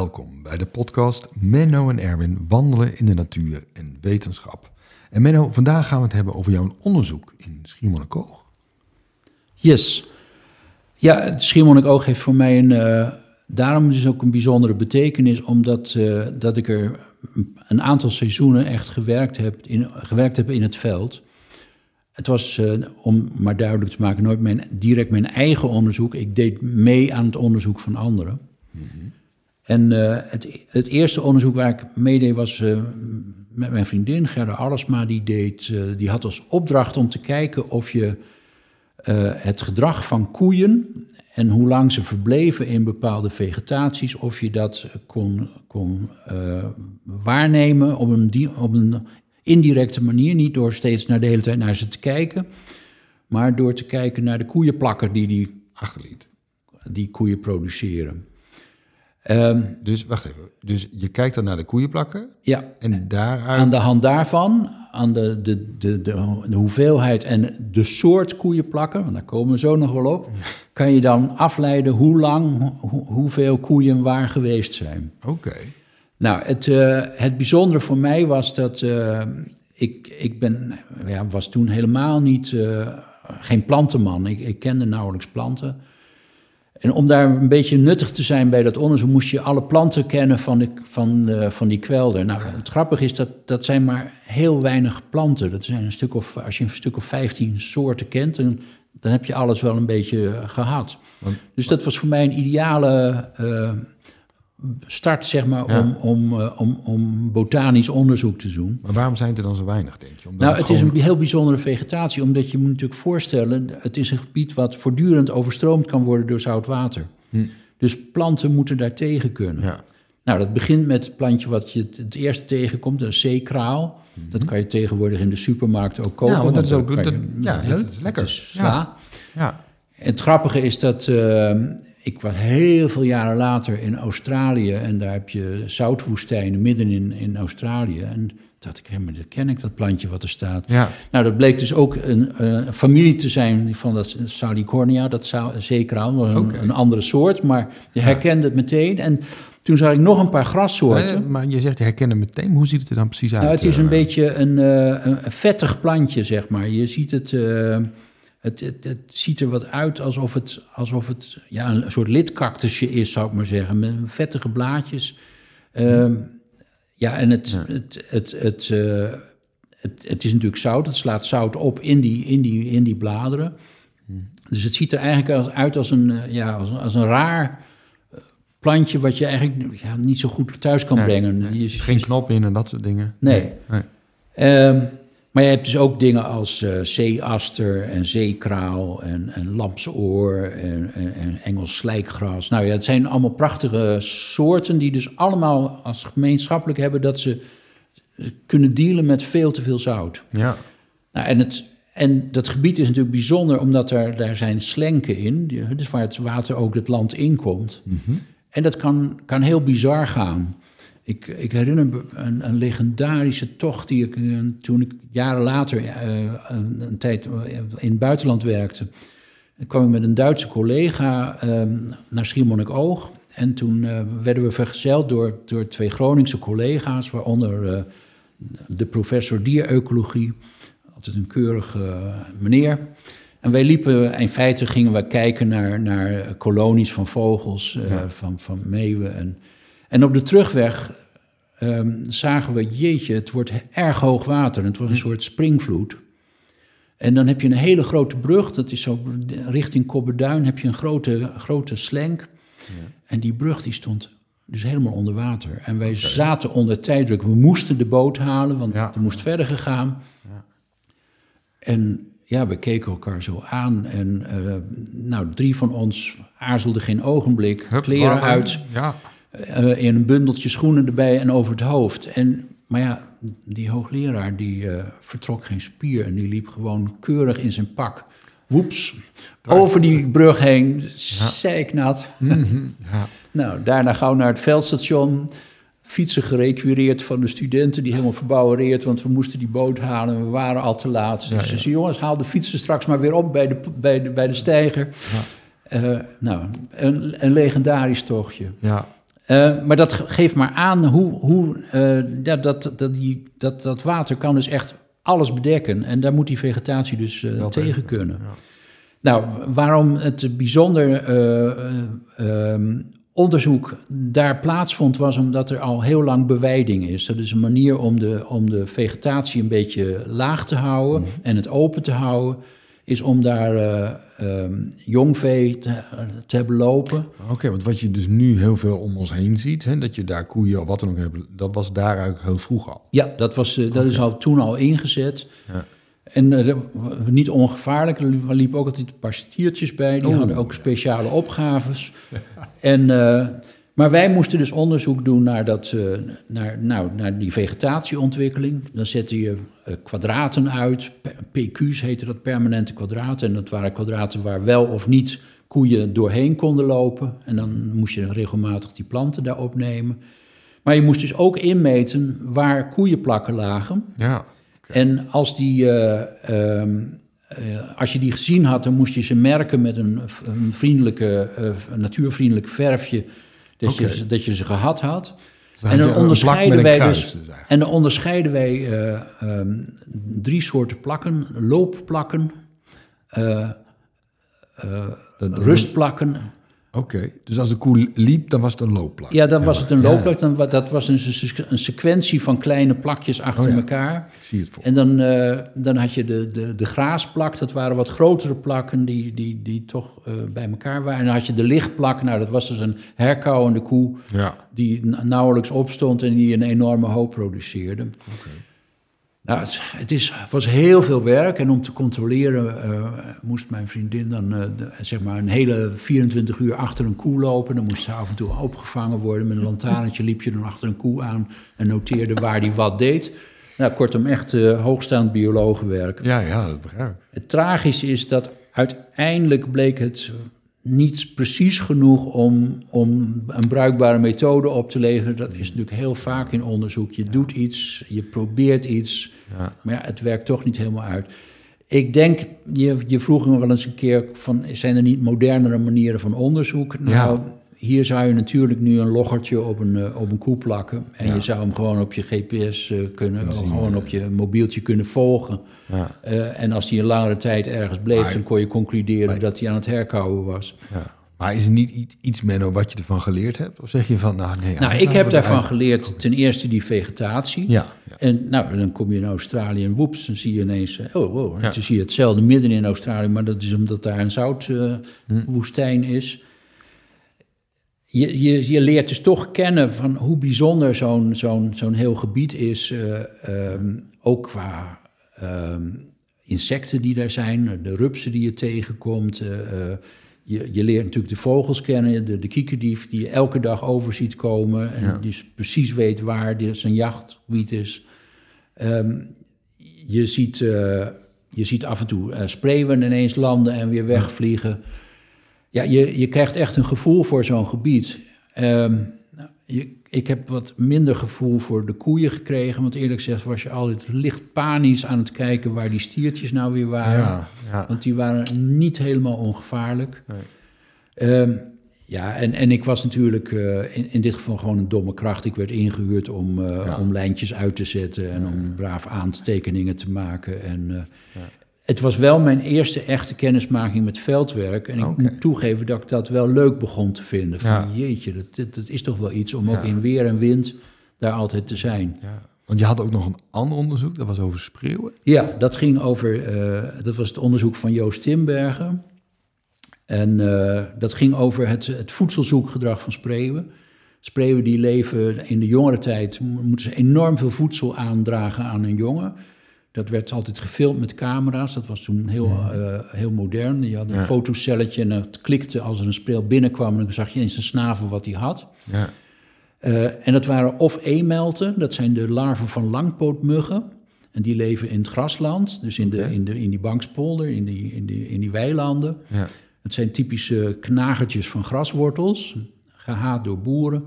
Welkom bij de podcast Menno en Erwin wandelen in de natuur en wetenschap. En Menno, vandaag gaan we het hebben over jouw onderzoek in Schiermonnikoog. Yes. Ja, het Schiermonnikoog heeft voor mij een, uh, daarom dus ook een bijzondere betekenis, omdat uh, dat ik er een aantal seizoenen echt gewerkt heb in, gewerkt heb in het veld. Het was, uh, om maar duidelijk te maken, nooit mijn, direct mijn eigen onderzoek. Ik deed mee aan het onderzoek van anderen. Mm -hmm. En uh, het, het, eerste onderzoek waar ik meedeed was uh, met mijn vriendin Gerda Allesma. Die, deed, die had als opdracht om te kijken of je het gedrag van koeien en hoe lang ze verbleven in bepaalde vegetaties, of je dat kon, kon waarnemen op een, op een indirecte manier, niet door steeds naar de hele tijd naar ze te kijken, maar door te kijken naar de koeienplakker die die achterliet. Die koeien produceren. Um, dus wacht even. Dus je kijkt dan naar de koeienplakker. Ja. En daaruit. Aan de hand daarvan, aan de, de, de, de, de hoeveelheid en de soort koeienplakken, want daar komen we zo nog wel op, kan je dan afleiden hoe lang, hoe, hoeveel koeien waar geweest zijn. Oké. Okay. Nou, het, uh, het bijzondere voor mij was dat uh, ik, ik ben, ja, was toen helemaal niet, uh, geen plantenman. Ik, ik kende nauwelijks planten. En om daar een beetje nuttig te zijn bij dat onderzoek, moest je alle planten kennen van, de, van, van die kwelder. Nou, het grappige is dat dat zijn maar heel weinig planten. Dat zijn een stuk of, als je een stuk of 15 soorten kent, dan, dan heb je alles wel een beetje gehad. Want, dus dat was voor mij een ideale start, zeg maar, ja. om, om, uh, om, om botanisch onderzoek te doen. Maar waarom zijn er dan zo weinig, denk je? Omdat nou, het, het gewoon... is een heel bijzondere vegetatie, omdat je moet natuurlijk voorstellen... het is een gebied wat voortdurend overstroomd kan worden door zout water. Hm. Dus planten moeten daar tegen kunnen. Ja. Nou, dat begint met het plantje wat je het eerste tegenkomt, een zeekraal. Hm. Dat kan je tegenwoordig in de supermarkt ook kopen. Ja, want dat is ook je, dat, ja, dat is lekker. Het is ja. ja. En het grappige is dat... Uh, ik was heel veel jaren later in Australië en daar heb je zoutwoestijnen midden in, in Australië. En dacht ik, hé, maar dat ken ik, dat plantje wat er staat. Ja. Nou, dat bleek dus ook een, een familie te zijn van dat Salicornia, dat een, Oké. een andere soort, maar je herkende het meteen. En toen zag ik nog een paar grassoorten. Maar je zegt je herkende het meteen, hoe ziet het er dan precies uit? Nou, het is een Uh, beetje een, uh, een vettig plantje, zeg maar. Je ziet het... Het, het, het, ziet er wat uit alsof het, alsof het ja, een soort lidcactusje is, zou ik maar zeggen. Met vettige blaadjes. Uh, ja, en het, ja. het, het, het, uh, het, het is natuurlijk zout. Het slaat zout op in die, in die, in die bladeren. Dus het ziet er eigenlijk als, uit als een, ja, als, als een raar plantje... wat je eigenlijk ja, niet zo goed thuis kan nee, brengen. Nee. Je, Geen knop in en dat soort dingen. Nee. nee. Um, maar je hebt dus ook dingen als uh, zeeaster en zeekraal en, en lamsoor en, en, en, Engels slijkgras. Nou ja, het zijn allemaal prachtige soorten die dus allemaal als gemeenschappelijk hebben dat ze kunnen dealen met veel te veel zout. Ja. Nou, en, het, en dat gebied is natuurlijk bijzonder omdat er, daar zijn slenken in, dus waar het water ook het land inkomt. Mm -hmm. En dat kan, kan heel bizar gaan. Ik, ik, herinner me een, een, legendarische tocht die ik toen ik jaren later uh, een, een, tijd in het buitenland werkte. Dan kwam ik met een Duitse collega uh, naar Schiermonnikoog. En toen uh, werden we vergezeld door, door twee Groningse collega's, waaronder de professor dierecologie, altijd een keurige meneer. En wij liepen, in feite gingen we kijken naar, naar kolonies van vogels, ja. van, van meeuwen en... En op de terugweg um, zagen we, jeetje, het wordt erg hoog water. Het wordt een soort springvloed. En dan heb je een hele grote brug, dat is zo richting Kobberduin, heb je een grote, grote slenk. Ja. En die brug die stond dus helemaal onder water. En wij okay. zaten onder tijddruk. We moesten de boot halen, want ja. er moest verder gegaan. Ja. En ja, we keken elkaar zo aan. En uh, nou, drie van ons aarzelden geen ogenblik. Hup, kleren water. uit. Ja. Uh, in een bundeltje schoenen erbij en over het hoofd. En, maar ja, die hoogleraar die uh, vertrok geen spier en die liep gewoon keurig in zijn pak. Woeps, over die brug heen, ja. zeiknat. Mm -hmm. ja. Nou, daarna gauw naar het veldstation. Fietsen gerequireerd van de studenten, die helemaal verbouwereerd, want we moesten die boot halen en we waren al te laat. Dus Ja, ze zei, jongens, haal de fietsen straks maar weer op bij de, bij de, bij de steiger. Uh, nou, een, een legendarisch tochtje. Ja. Uh, maar dat geeft maar aan hoe, hoe uh, ja, dat, dat, die, dat, dat water kan dus echt alles bedekken. En daar moet die vegetatie dus uh, tegen kunnen. Ja. Nou, waarom het bijzonder um, onderzoek daar plaatsvond, was omdat er al heel lang bewijding is. Dat is een manier om de, om de vegetatie een beetje laag te houden mhm. en het open te houden is om daar uh, um, jongvee te, te, hebben lopen. Oké, want wat je dus nu heel veel om ons heen ziet, hè, dat je daar koeien of wat dan ook hebt, dat was daar eigenlijk heel vroeg al. Ja, dat, was, uh, dat is al toen al ingezet. Ja. En uh, niet ongevaarlijk, er liepen ook altijd een paar stiertjes bij, die hadden ook speciale opgaves. en maar wij moesten dus onderzoek doen naar, dat, uh, naar, nou, naar die vegetatieontwikkeling. Dan zette je uh, kwadraten uit, PQ's heette dat, permanente kwadraten. En dat waren kwadraten waar wel of niet koeien doorheen konden lopen. En dan moest je regelmatig die planten daar opnemen. Maar je moest dus ook inmeten waar koeienplakken lagen. Ja, En als, die, uh, als je die gezien had, dan moest je ze merken met een, een vriendelijke, natuurvriendelijk verfje dat, je, dat je ze gehad had. Dus en dan onderscheiden wij dus, en dan onderscheiden wij uh, um, drie soorten plakken: loopplakken, uh, uh, rustplakken Oké, dus als de koe liep, dan was het een loopplak? Ja, dan was het een loopplak. Dan, dat was een, een sequentie van kleine plakjes achter oh elkaar. Ik zie het voor. En dan, uh, dan had je de, de, de graasplak, dat waren wat grotere plakken die, die, die toch uh, bij elkaar waren. En dan had je de lichtplak, nou dat was dus een herkauwende koe... Ja. die nauwelijks opstond en die een enorme hoop produceerde. Okay. Nou, het, is, was heel veel werk en om te controleren uh, moest mijn vriendin dan uh, de, zeg maar een hele 24 uur achter een koe lopen. Dan moest ze af en toe opgevangen worden. Met een lantaarnetje liep je dan achter een koe aan en noteerde waar die wat deed. Nou, kortom, echt uh, hoogstaand biologenwerk. Ja, ja, dat begrijp ik. Het tragische is dat uiteindelijk bleek het niet precies genoeg om, om een bruikbare methode op te leveren. Dat is natuurlijk heel vaak in onderzoek. Je doet iets, je probeert iets, ja. maar ja, het werkt toch niet helemaal uit. Ik denk, je, je vroeg me wel eens een keer van, zijn er niet modernere manieren van onderzoek? Nou, hier zou je natuurlijk nu een loggertje op een, uh, op een koe plakken. En je zou hem gewoon op je GPS uh, kunnen, gewoon op je mobieltje kunnen volgen. Ja. Uh, en als hij een langere tijd ergens bleef, dan kon je concluderen dat hij aan het herkauwen was. Maar is er niet iets, Menno, wat je ervan geleerd hebt? Of zeg je van, nou nee... Nou, ik heb daarvan geleerd ten eerste die vegetatie. Ja, ja, En nou, dan kom je in Australië en woeps, dan zie je ineens... Oh, oh dan zie je hetzelfde midden in Australië... maar dat is omdat daar een zoutwoestijn hm. is je, je, je leert dus toch kennen van hoe bijzonder zo'n zo'n zo'n heel gebied is. Uh, um, ook qua um, insecten die daar zijn, de rupsen die je tegenkomt. Uh, je, je leert natuurlijk de vogels kennen, de, de kiekendief die je elke dag over ziet komen. En ja. dus precies weet waar dit zijn jachtgebied is. Um, je, ziet, uh, je ziet af en toe spreeuwen ineens landen en weer wegvliegen. Ja, je, je krijgt echt een gevoel voor zo'n gebied. Um, je, ik heb wat minder gevoel voor de koeien gekregen. Want eerlijk gezegd was je altijd licht panisch aan het kijken waar die stiertjes nou weer waren. Ja, ja. Want die waren niet helemaal ongevaarlijk. Nee. Um, ja, en, en ik was natuurlijk uh, in, in dit geval gewoon een domme kracht. Ik werd ingehuurd om, uh, ja. om lijntjes uit te zetten en om braaf aantekeningen te maken. En, uh, het was wel mijn eerste echte kennismaking met veldwerk. En ik moet toegeven dat ik dat wel leuk begon te vinden. Van jeetje, dat, dat, is toch wel iets om ook in weer en wind daar altijd te zijn. Ja. Want je had ook nog een ander onderzoek, dat was over spreeuwen. Ja, dat ging over, uh, dat was het onderzoek van Joost Timbergen. En uh, dat ging over het, het voedselzoekgedrag van spreeuwen. Spreeuwen die leven in de jongere tijd, moeten ze enorm veel voedsel aandragen aan een jongen. Dat werd altijd gefilmd met camera's. Dat was toen heel, uh, heel modern. Je had een fotocelletje en het klikte als er een speel binnenkwam... en dan zag je in zijn snavel wat hij had. Ja. Uh, en dat waren of eemelten, dat zijn de larven van langpootmuggen. En die leven in het grasland, dus in, de, in, de, in die bankspolder, in die, in die, in die weilanden. Ja. Het zijn typische knagertjes van graswortels, gehaat door boeren.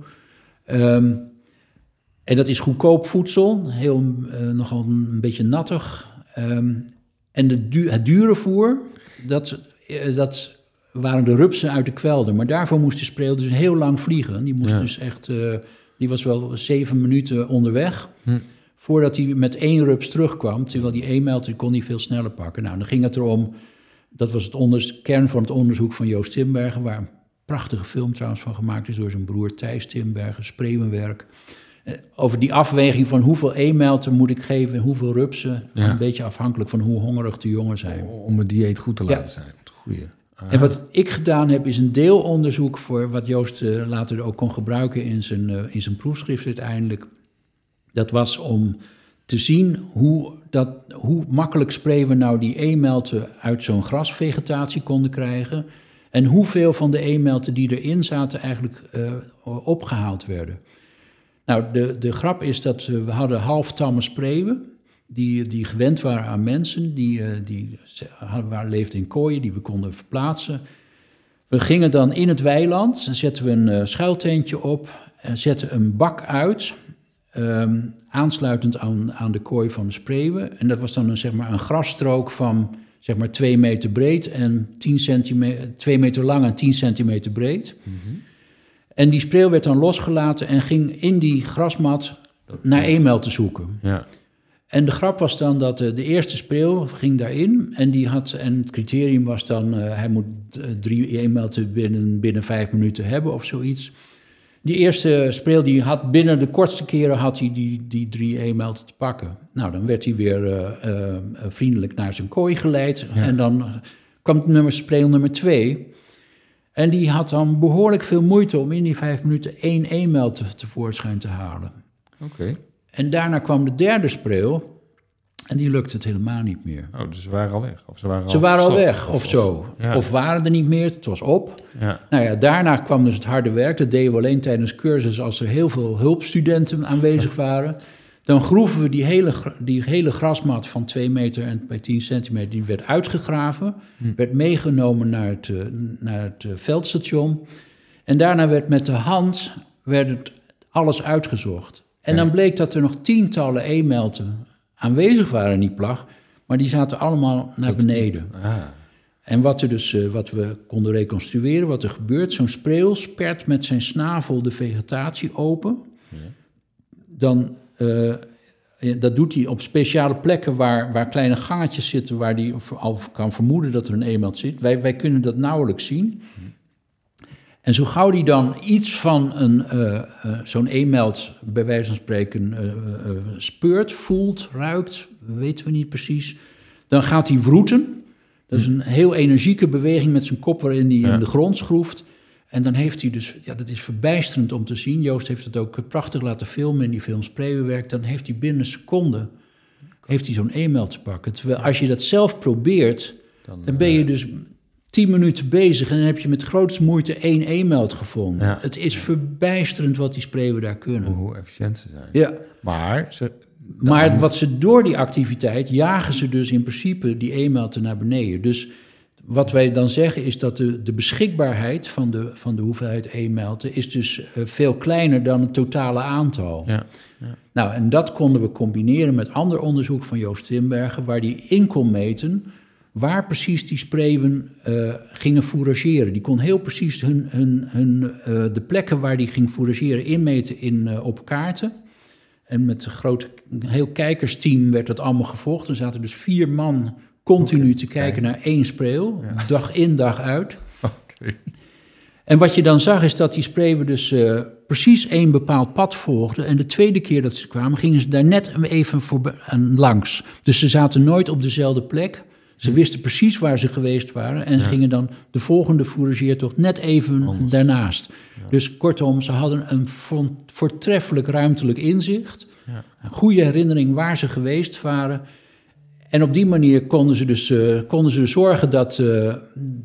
Um, en dat is goedkoop voedsel, heel, uh, nogal een beetje nattig. Um, en de du het dure voer, dat, uh, dat waren de rupsen uit de kwelder. Maar daarvoor moest de spreeuw dus heel lang vliegen. Die moest Ja. dus echt, eh, die was wel zeven minuten onderweg. Hm. Voordat hij met één rups terugkwam. Terwijl die e-mail, die kon hij veel sneller pakken. Nou, dan ging het erom, dat was het kern van het onderzoek van Joost Timbergen. Waar een prachtige film trouwens van gemaakt is door zijn broer Thijs Timbergen, Spreeuwenwerk. Eh, Over die afweging van hoeveel e-mailten moet ik geven en hoeveel rupsen. Ja. Een beetje afhankelijk van hoe hongerig de jongen zijn. Om het dieet goed te Ja. laten zijn. Het goede. En wat ik gedaan heb, is een deelonderzoek voor wat Joost eh, later ook kon gebruiken in zijn, eh, in zijn proefschrift uiteindelijk. Dat was om te zien hoe, dat, hoe makkelijk spreeuwen nou die e-melten uit zo'n grasvegetatie konden krijgen. En hoeveel van de e-melten die erin zaten eigenlijk eh, opgehaald werden. Nou, de, de grap is dat we hadden halftamme spreeuwen. Die, die gewend waren aan mensen, die, eh, die waren, leefden in kooien die we konden verplaatsen. We gingen dan in het weiland, zetten we een eh, schuiltentje op en zetten een bak uit, ehm, aansluitend aan, aan de kooi van de spreeuwen. En dat was dan een, zeg maar, een grasstrook van zeg maar, twee meter breed en 10 centimeter, twee meter lang en 10 centimeter breed. En die spreeuw werd dan losgelaten en ging in die grasmat naar e-mail te zoeken. Ja. En de grap was dan dat eh, de eerste spreeuw ging daarin en die had en het criterium was dan eh, hij moet eh, drie e-mailten binnen, binnen vijf minuten hebben of zoiets. Die eerste spreeuw die had binnen de kortste keren had hij die, die drie e-mailten te pakken. Nou, dan werd hij weer vriendelijk naar zijn kooi geleid en dan kwam nummer spreeuw nummer twee. En die had dan behoorlijk veel moeite om in die vijf minuten één e-mail te, tevoorschijn te halen. Oké. En daarna kwam de derde spreeuw. En die lukte het helemaal niet meer. Oh, dus ze waren al weg. Of ze waren Ze waren al weg of, zo. ja. Of waren er niet meer, het was op. Ja. Nou ja, daarna kwam dus het harde werk. Dat deden we alleen tijdens cursus als er heel veel hulpstudenten aanwezig waren. Dan groeven we die hele, die hele grasmat van 2 meter en bij 10 centimeter, die werd uitgegraven. Werd meegenomen naar het, eh, naar het eh, veldstation. En daarna werd met de hand werd het alles uitgezocht. En dan bleek dat er nog tientallen e-melten aanwezig waren in die plag. Maar die zaten allemaal naar beneden. Ah. En wat, er dus, eh, wat we konden reconstrueren, wat er gebeurt, zo'n spreeuw spert met zijn snavel de vegetatie open. Dan, eh, dat doet hij op speciale plekken waar, waar kleine gangetjes zitten, waar hij al kan vermoeden dat er een eemeld zit. Wij, wij kunnen dat nauwelijks zien. En zo gauw die dan iets van een, eh, eh, zo'n e-meld, bij wijze van spreken, speurt, voelt, ruikt, weten we niet precies, dan gaat hij wroeten. Dat is een heel energieke beweging met zijn kop waarin hij Ja. in de grond schroeft. En dan heeft hij dus, ja, dat is verbijsterend om te zien. Joost heeft het ook prachtig laten filmen in die film Spreeuwenwerk. Dan heeft hij binnen seconden heeft hij zo'n e-mail te pakken. Terwijl als je dat zelf probeert, dan ben je dus tien minuten bezig en dan heb je met grootste moeite één e-mail gevonden. Ja. Het is verbijsterend wat die spreeuwen daar kunnen. Hoe efficiënt ze zijn. Ja, Maar ze, maar wat ze door die activiteit jagen ze dus in principe die e-mailten naar beneden. Dus wat wij dan zeggen is dat de, de beschikbaarheid van de, van de hoeveelheid e-mailten is dus eh, veel kleiner dan het totale aantal. ja. Nou, en dat konden we combineren met ander onderzoek van Joost Timbergen, waar die in kon meten waar precies die spreeuwen eh, gingen fourageren. Die kon heel precies hun, hun, hun, eh, de plekken waar die ging fourageren inmeten in, op kaarten. En met een groot, een heel kijkersteam werd dat allemaal gevolgd. Er zaten dus vier man continu te kijken naar één spreeuw, dag in, dag uit. En wat je dan zag is dat die spreeuwen dus eh, precies één bepaald pad volgden. En de tweede keer dat ze kwamen, gingen ze daar net even voorbij, aan langs. Dus ze zaten nooit op dezelfde plek. Ze wisten precies waar ze geweest waren en gingen dan de volgende fourageertocht net even daarnaast. Dus kortom, ze hadden een vo- voortreffelijk ruimtelijk inzicht, Ja. een goede herinnering waar ze geweest waren. En op die manier konden ze dus eh, konden ze zorgen dat, eh,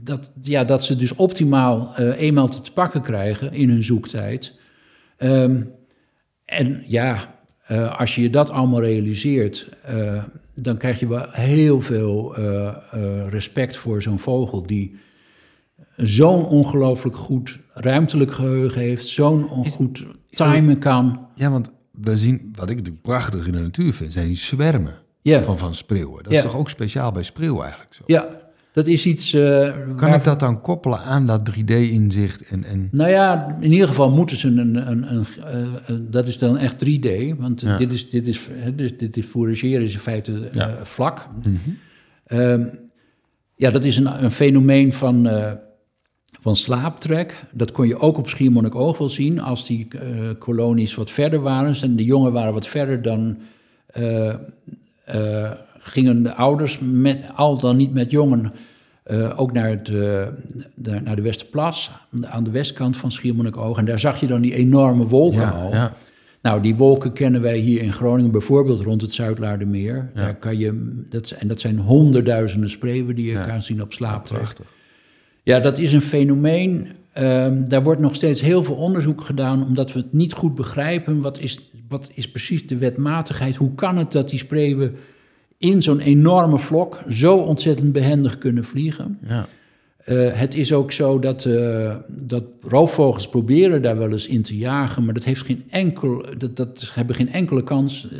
dat, ja, dat ze dus optimaal eh eenmaal te pakken krijgen in hun zoektijd. Ehm, en ja, als je je dat allemaal realiseert, dan krijg je wel heel veel respect voor zo'n vogel die zo'n ongelooflijk goed ruimtelijk geheugen heeft, zo'n goed timen kan. Ja, want we zien, wat ik natuurlijk prachtig in de natuur vind, zijn die zwermen Ja. van, van spreeuwen. Dat is toch ook speciaal bij spreeuwen eigenlijk zo? Ja, Dat is iets... uh, kan ik dat dan koppelen aan dat 3D-inzicht? En, en... Nou ja, in ieder geval moeten ze een... een, een, een dat is dan echt 3D, want ja. dit, is, dit, is, dus dit is fourageren is in feite ja. vlak. Mm -hmm. ja, dat is een, een fenomeen van van slaaptrek. Dat kon je ook op Schiermonnikoog wel zien. Als die uh, kolonies wat verder waren en de jongen waren wat verder, dan uh, uh, gingen de ouders met, al dan niet met jongen ook naar, het, de, naar de Westerplas, aan de westkant van Schiermonnikoog. En daar zag je dan die enorme wolken ja, al. Ja. Nou, die wolken kennen wij hier in Groningen bijvoorbeeld rond het Zuidlaardermeer. Ja. Daar kan je, dat, en dat zijn honderdduizenden spreeuwen die je kan zien op. Prachtig. Ja, dat is een fenomeen. Um, daar wordt nog steeds heel veel onderzoek gedaan, omdat we het niet goed begrijpen. Wat is, wat is precies de wetmatigheid? Hoe kan het dat die spreeuwen in zo'n enorme vlok zo ontzettend behendig kunnen vliegen? Ja. Uh, het is ook zo dat, uh, dat roofvogels proberen daar wel eens in te jagen, maar dat, heeft geen enkel, dat, dat hebben geen enkele kans. Uh,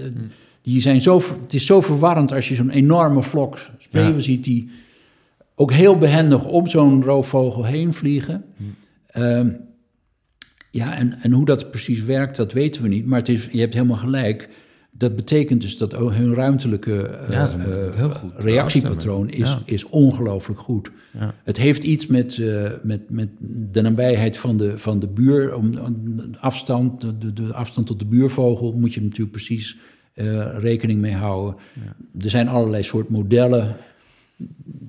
die zijn zo, het is zo verwarrend als je zo'n enorme vlok spreeuwen ja. ziet die ook heel behendig om zo'n roofvogel heen vliegen. Um, ja, en, en hoe dat precies werkt, dat weten we niet. Maar het is, je hebt helemaal gelijk. Dat betekent dus dat ook hun ruimtelijke ja, uh, reactiepatroon is, ja. is ongelooflijk goed. Ja. Het heeft iets met, uh, met, met de nabijheid van de, van de buur. Om, om afstand, de, de, afstand tot de buurvogel moet je natuurlijk precies rekening mee houden. Er zijn allerlei soort modellen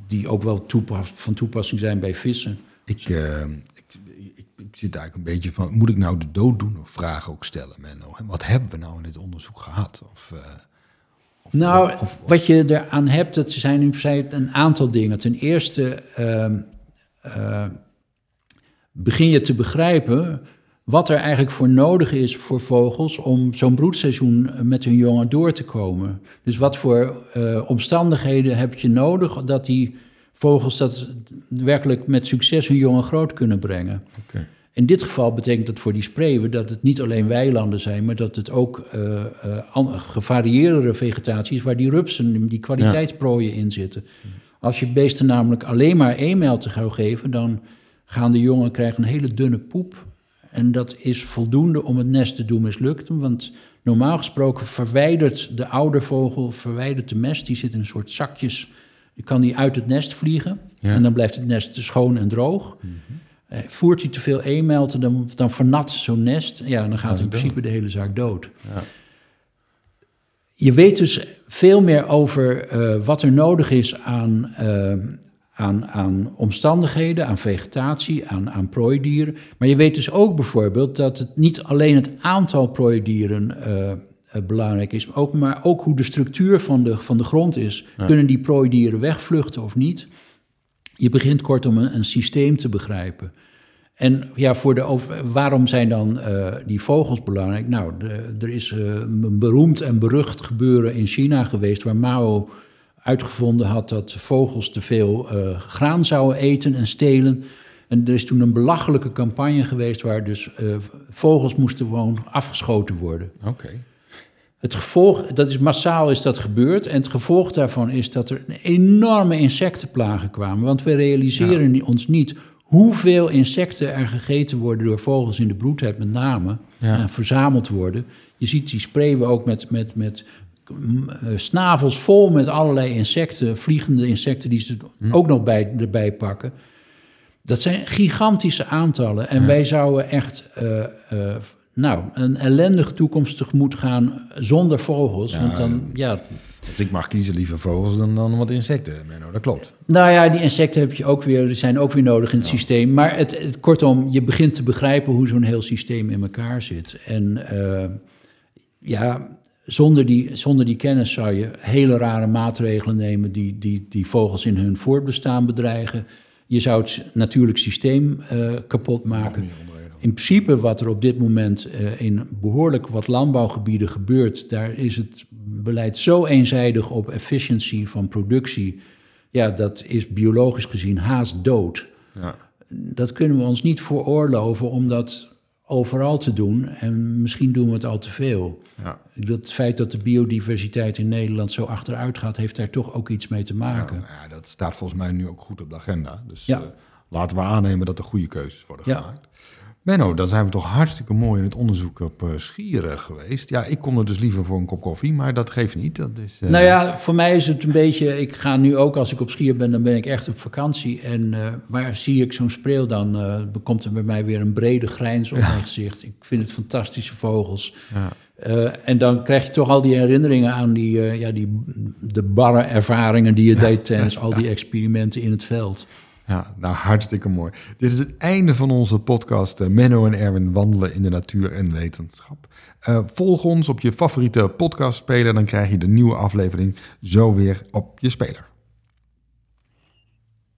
die ook wel toepas van toepassing zijn bij vissen. Ik, ik, zit eigenlijk een beetje van, moet ik nou de dood doen of vragen ook stellen, Menno? Wat hebben we nou in dit onderzoek gehad? Of, uh, of, nou, of, of, wat je eraan hebt, dat zijn in feite een aantal dingen. Ten eerste uh, uh, begin je te begrijpen wat er eigenlijk voor nodig is voor vogels om zo'n broedseizoen met hun jongen door te komen. Dus wat voor uh, omstandigheden heb je nodig dat die vogels dat werkelijk met succes hun jongen groot kunnen brengen. Okay. In dit geval betekent dat voor die spreeuwen dat het niet alleen weilanden zijn, maar dat het ook uh, uh, gevarieerdere vegetatie is waar die rupsen, die kwaliteitsprooien in zitten. Als je beesten namelijk alleen maar e-mail te gaan geven, dan gaan de jongen krijgen een hele dunne poep en dat is voldoende om het nest te doen mislukten. Want normaal gesproken verwijdert de oudervogel verwijdert de mest. Die zit in een soort zakjes. Je kan die uit het nest vliegen. Ja. En dan blijft het nest schoon en droog. Mhm. Voert hij te veel e-melten, dan, dan vernat zo'n nest. Ja, dan gaat in principe de hele zaak dood. Ja. Je weet dus veel meer over uh, wat er nodig is aan, uh, aan, aan omstandigheden, aan vegetatie, aan, aan prooidieren. Maar je weet dus ook bijvoorbeeld dat het niet alleen het aantal prooidieren uh, belangrijk is, maar ook, maar ook hoe de structuur van de, van de grond is. Ja. Kunnen die prooidieren wegvluchten of niet? Je begint kortom een, een systeem te begrijpen. En ja, voor de over, waarom zijn dan uh, die vogels belangrijk? Nou, er is uh, een beroemd en berucht gebeuren in China geweest waar Mao uitgevonden had dat vogels te veel uh, graan zouden eten en stelen. En er is toen een belachelijke campagne geweest waar dus vogels moesten gewoon afgeschoten worden. Oké. Okay. Het gevolg, dat is massaal is dat gebeurd. En het gevolg daarvan is dat er enorme insectenplagen kwamen. Want we realiseren ja. ons niet hoeveel insecten er gegeten worden door vogels in de broedtijd met name. Ja. En verzameld worden. Je ziet die spreeuwen ook met, met, met snavels vol met allerlei insecten, vliegende insecten die ze hm. ook nog bij, erbij pakken. Dat zijn gigantische aantallen. En ja. wij zouden echt uh, uh, nou, een ellendige toekomst tegemoet gaan zonder vogels. Ja, want dan, ja... Als ik mag kiezen, liever vogels dan, dan wat insecten, Menno, dat klopt. Nou ja, die insecten heb je ook weer, die zijn ook weer nodig in het ja. systeem. Maar het, het, kortom, je begint te begrijpen hoe zo'n heel systeem in elkaar zit. En uh, ja, zonder die, zonder die kennis zou je hele rare maatregelen nemen die, die, die vogels in hun voortbestaan bedreigen. Je zou het natuurlijk systeem uh, kapot maken. In principe wat er op dit moment uh, in behoorlijk wat landbouwgebieden gebeurt, daar is het beleid zo eenzijdig op efficiëntie van productie. Ja, dat is biologisch gezien haast dood. Ja. Dat kunnen we ons niet veroorloven, omdat overal te doen. En misschien doen we het al te veel. Ja. Dat het feit dat de biodiversiteit in Nederland zo achteruit gaat, heeft daar toch ook iets mee te maken. Ja, ja, dat staat volgens mij nu ook goed op de agenda. Dus Ja. eh, laten we aannemen dat er goede keuzes worden gemaakt. Menno, dan zijn we toch hartstikke mooi in het onderzoek op eh, Schieren geweest. Ja, ik kon er dus liever voor een kop koffie, maar dat geeft niet. Dat is, eh, Nou ja, voor mij is het een beetje. Ik ga nu ook als ik op Schier ben, dan ben ik echt op vakantie. En eh, waar zie ik zo'n spreeuw dan? komt er bij mij weer een brede grijns op mijn gezicht. Ik vind het fantastische vogels. Ja. En dan krijg je toch al die herinneringen aan die, eh, ja, die, de barre ervaringen die je deed tijdens al die experimenten in het veld. Ja, nou hartstikke mooi. Dit is het einde van onze podcast eh, Menno en Erwin wandelen in de natuur en wetenschap. Eh, volg ons op je favoriete podcastspeler, dan krijg je de nieuwe aflevering zo weer op je speler.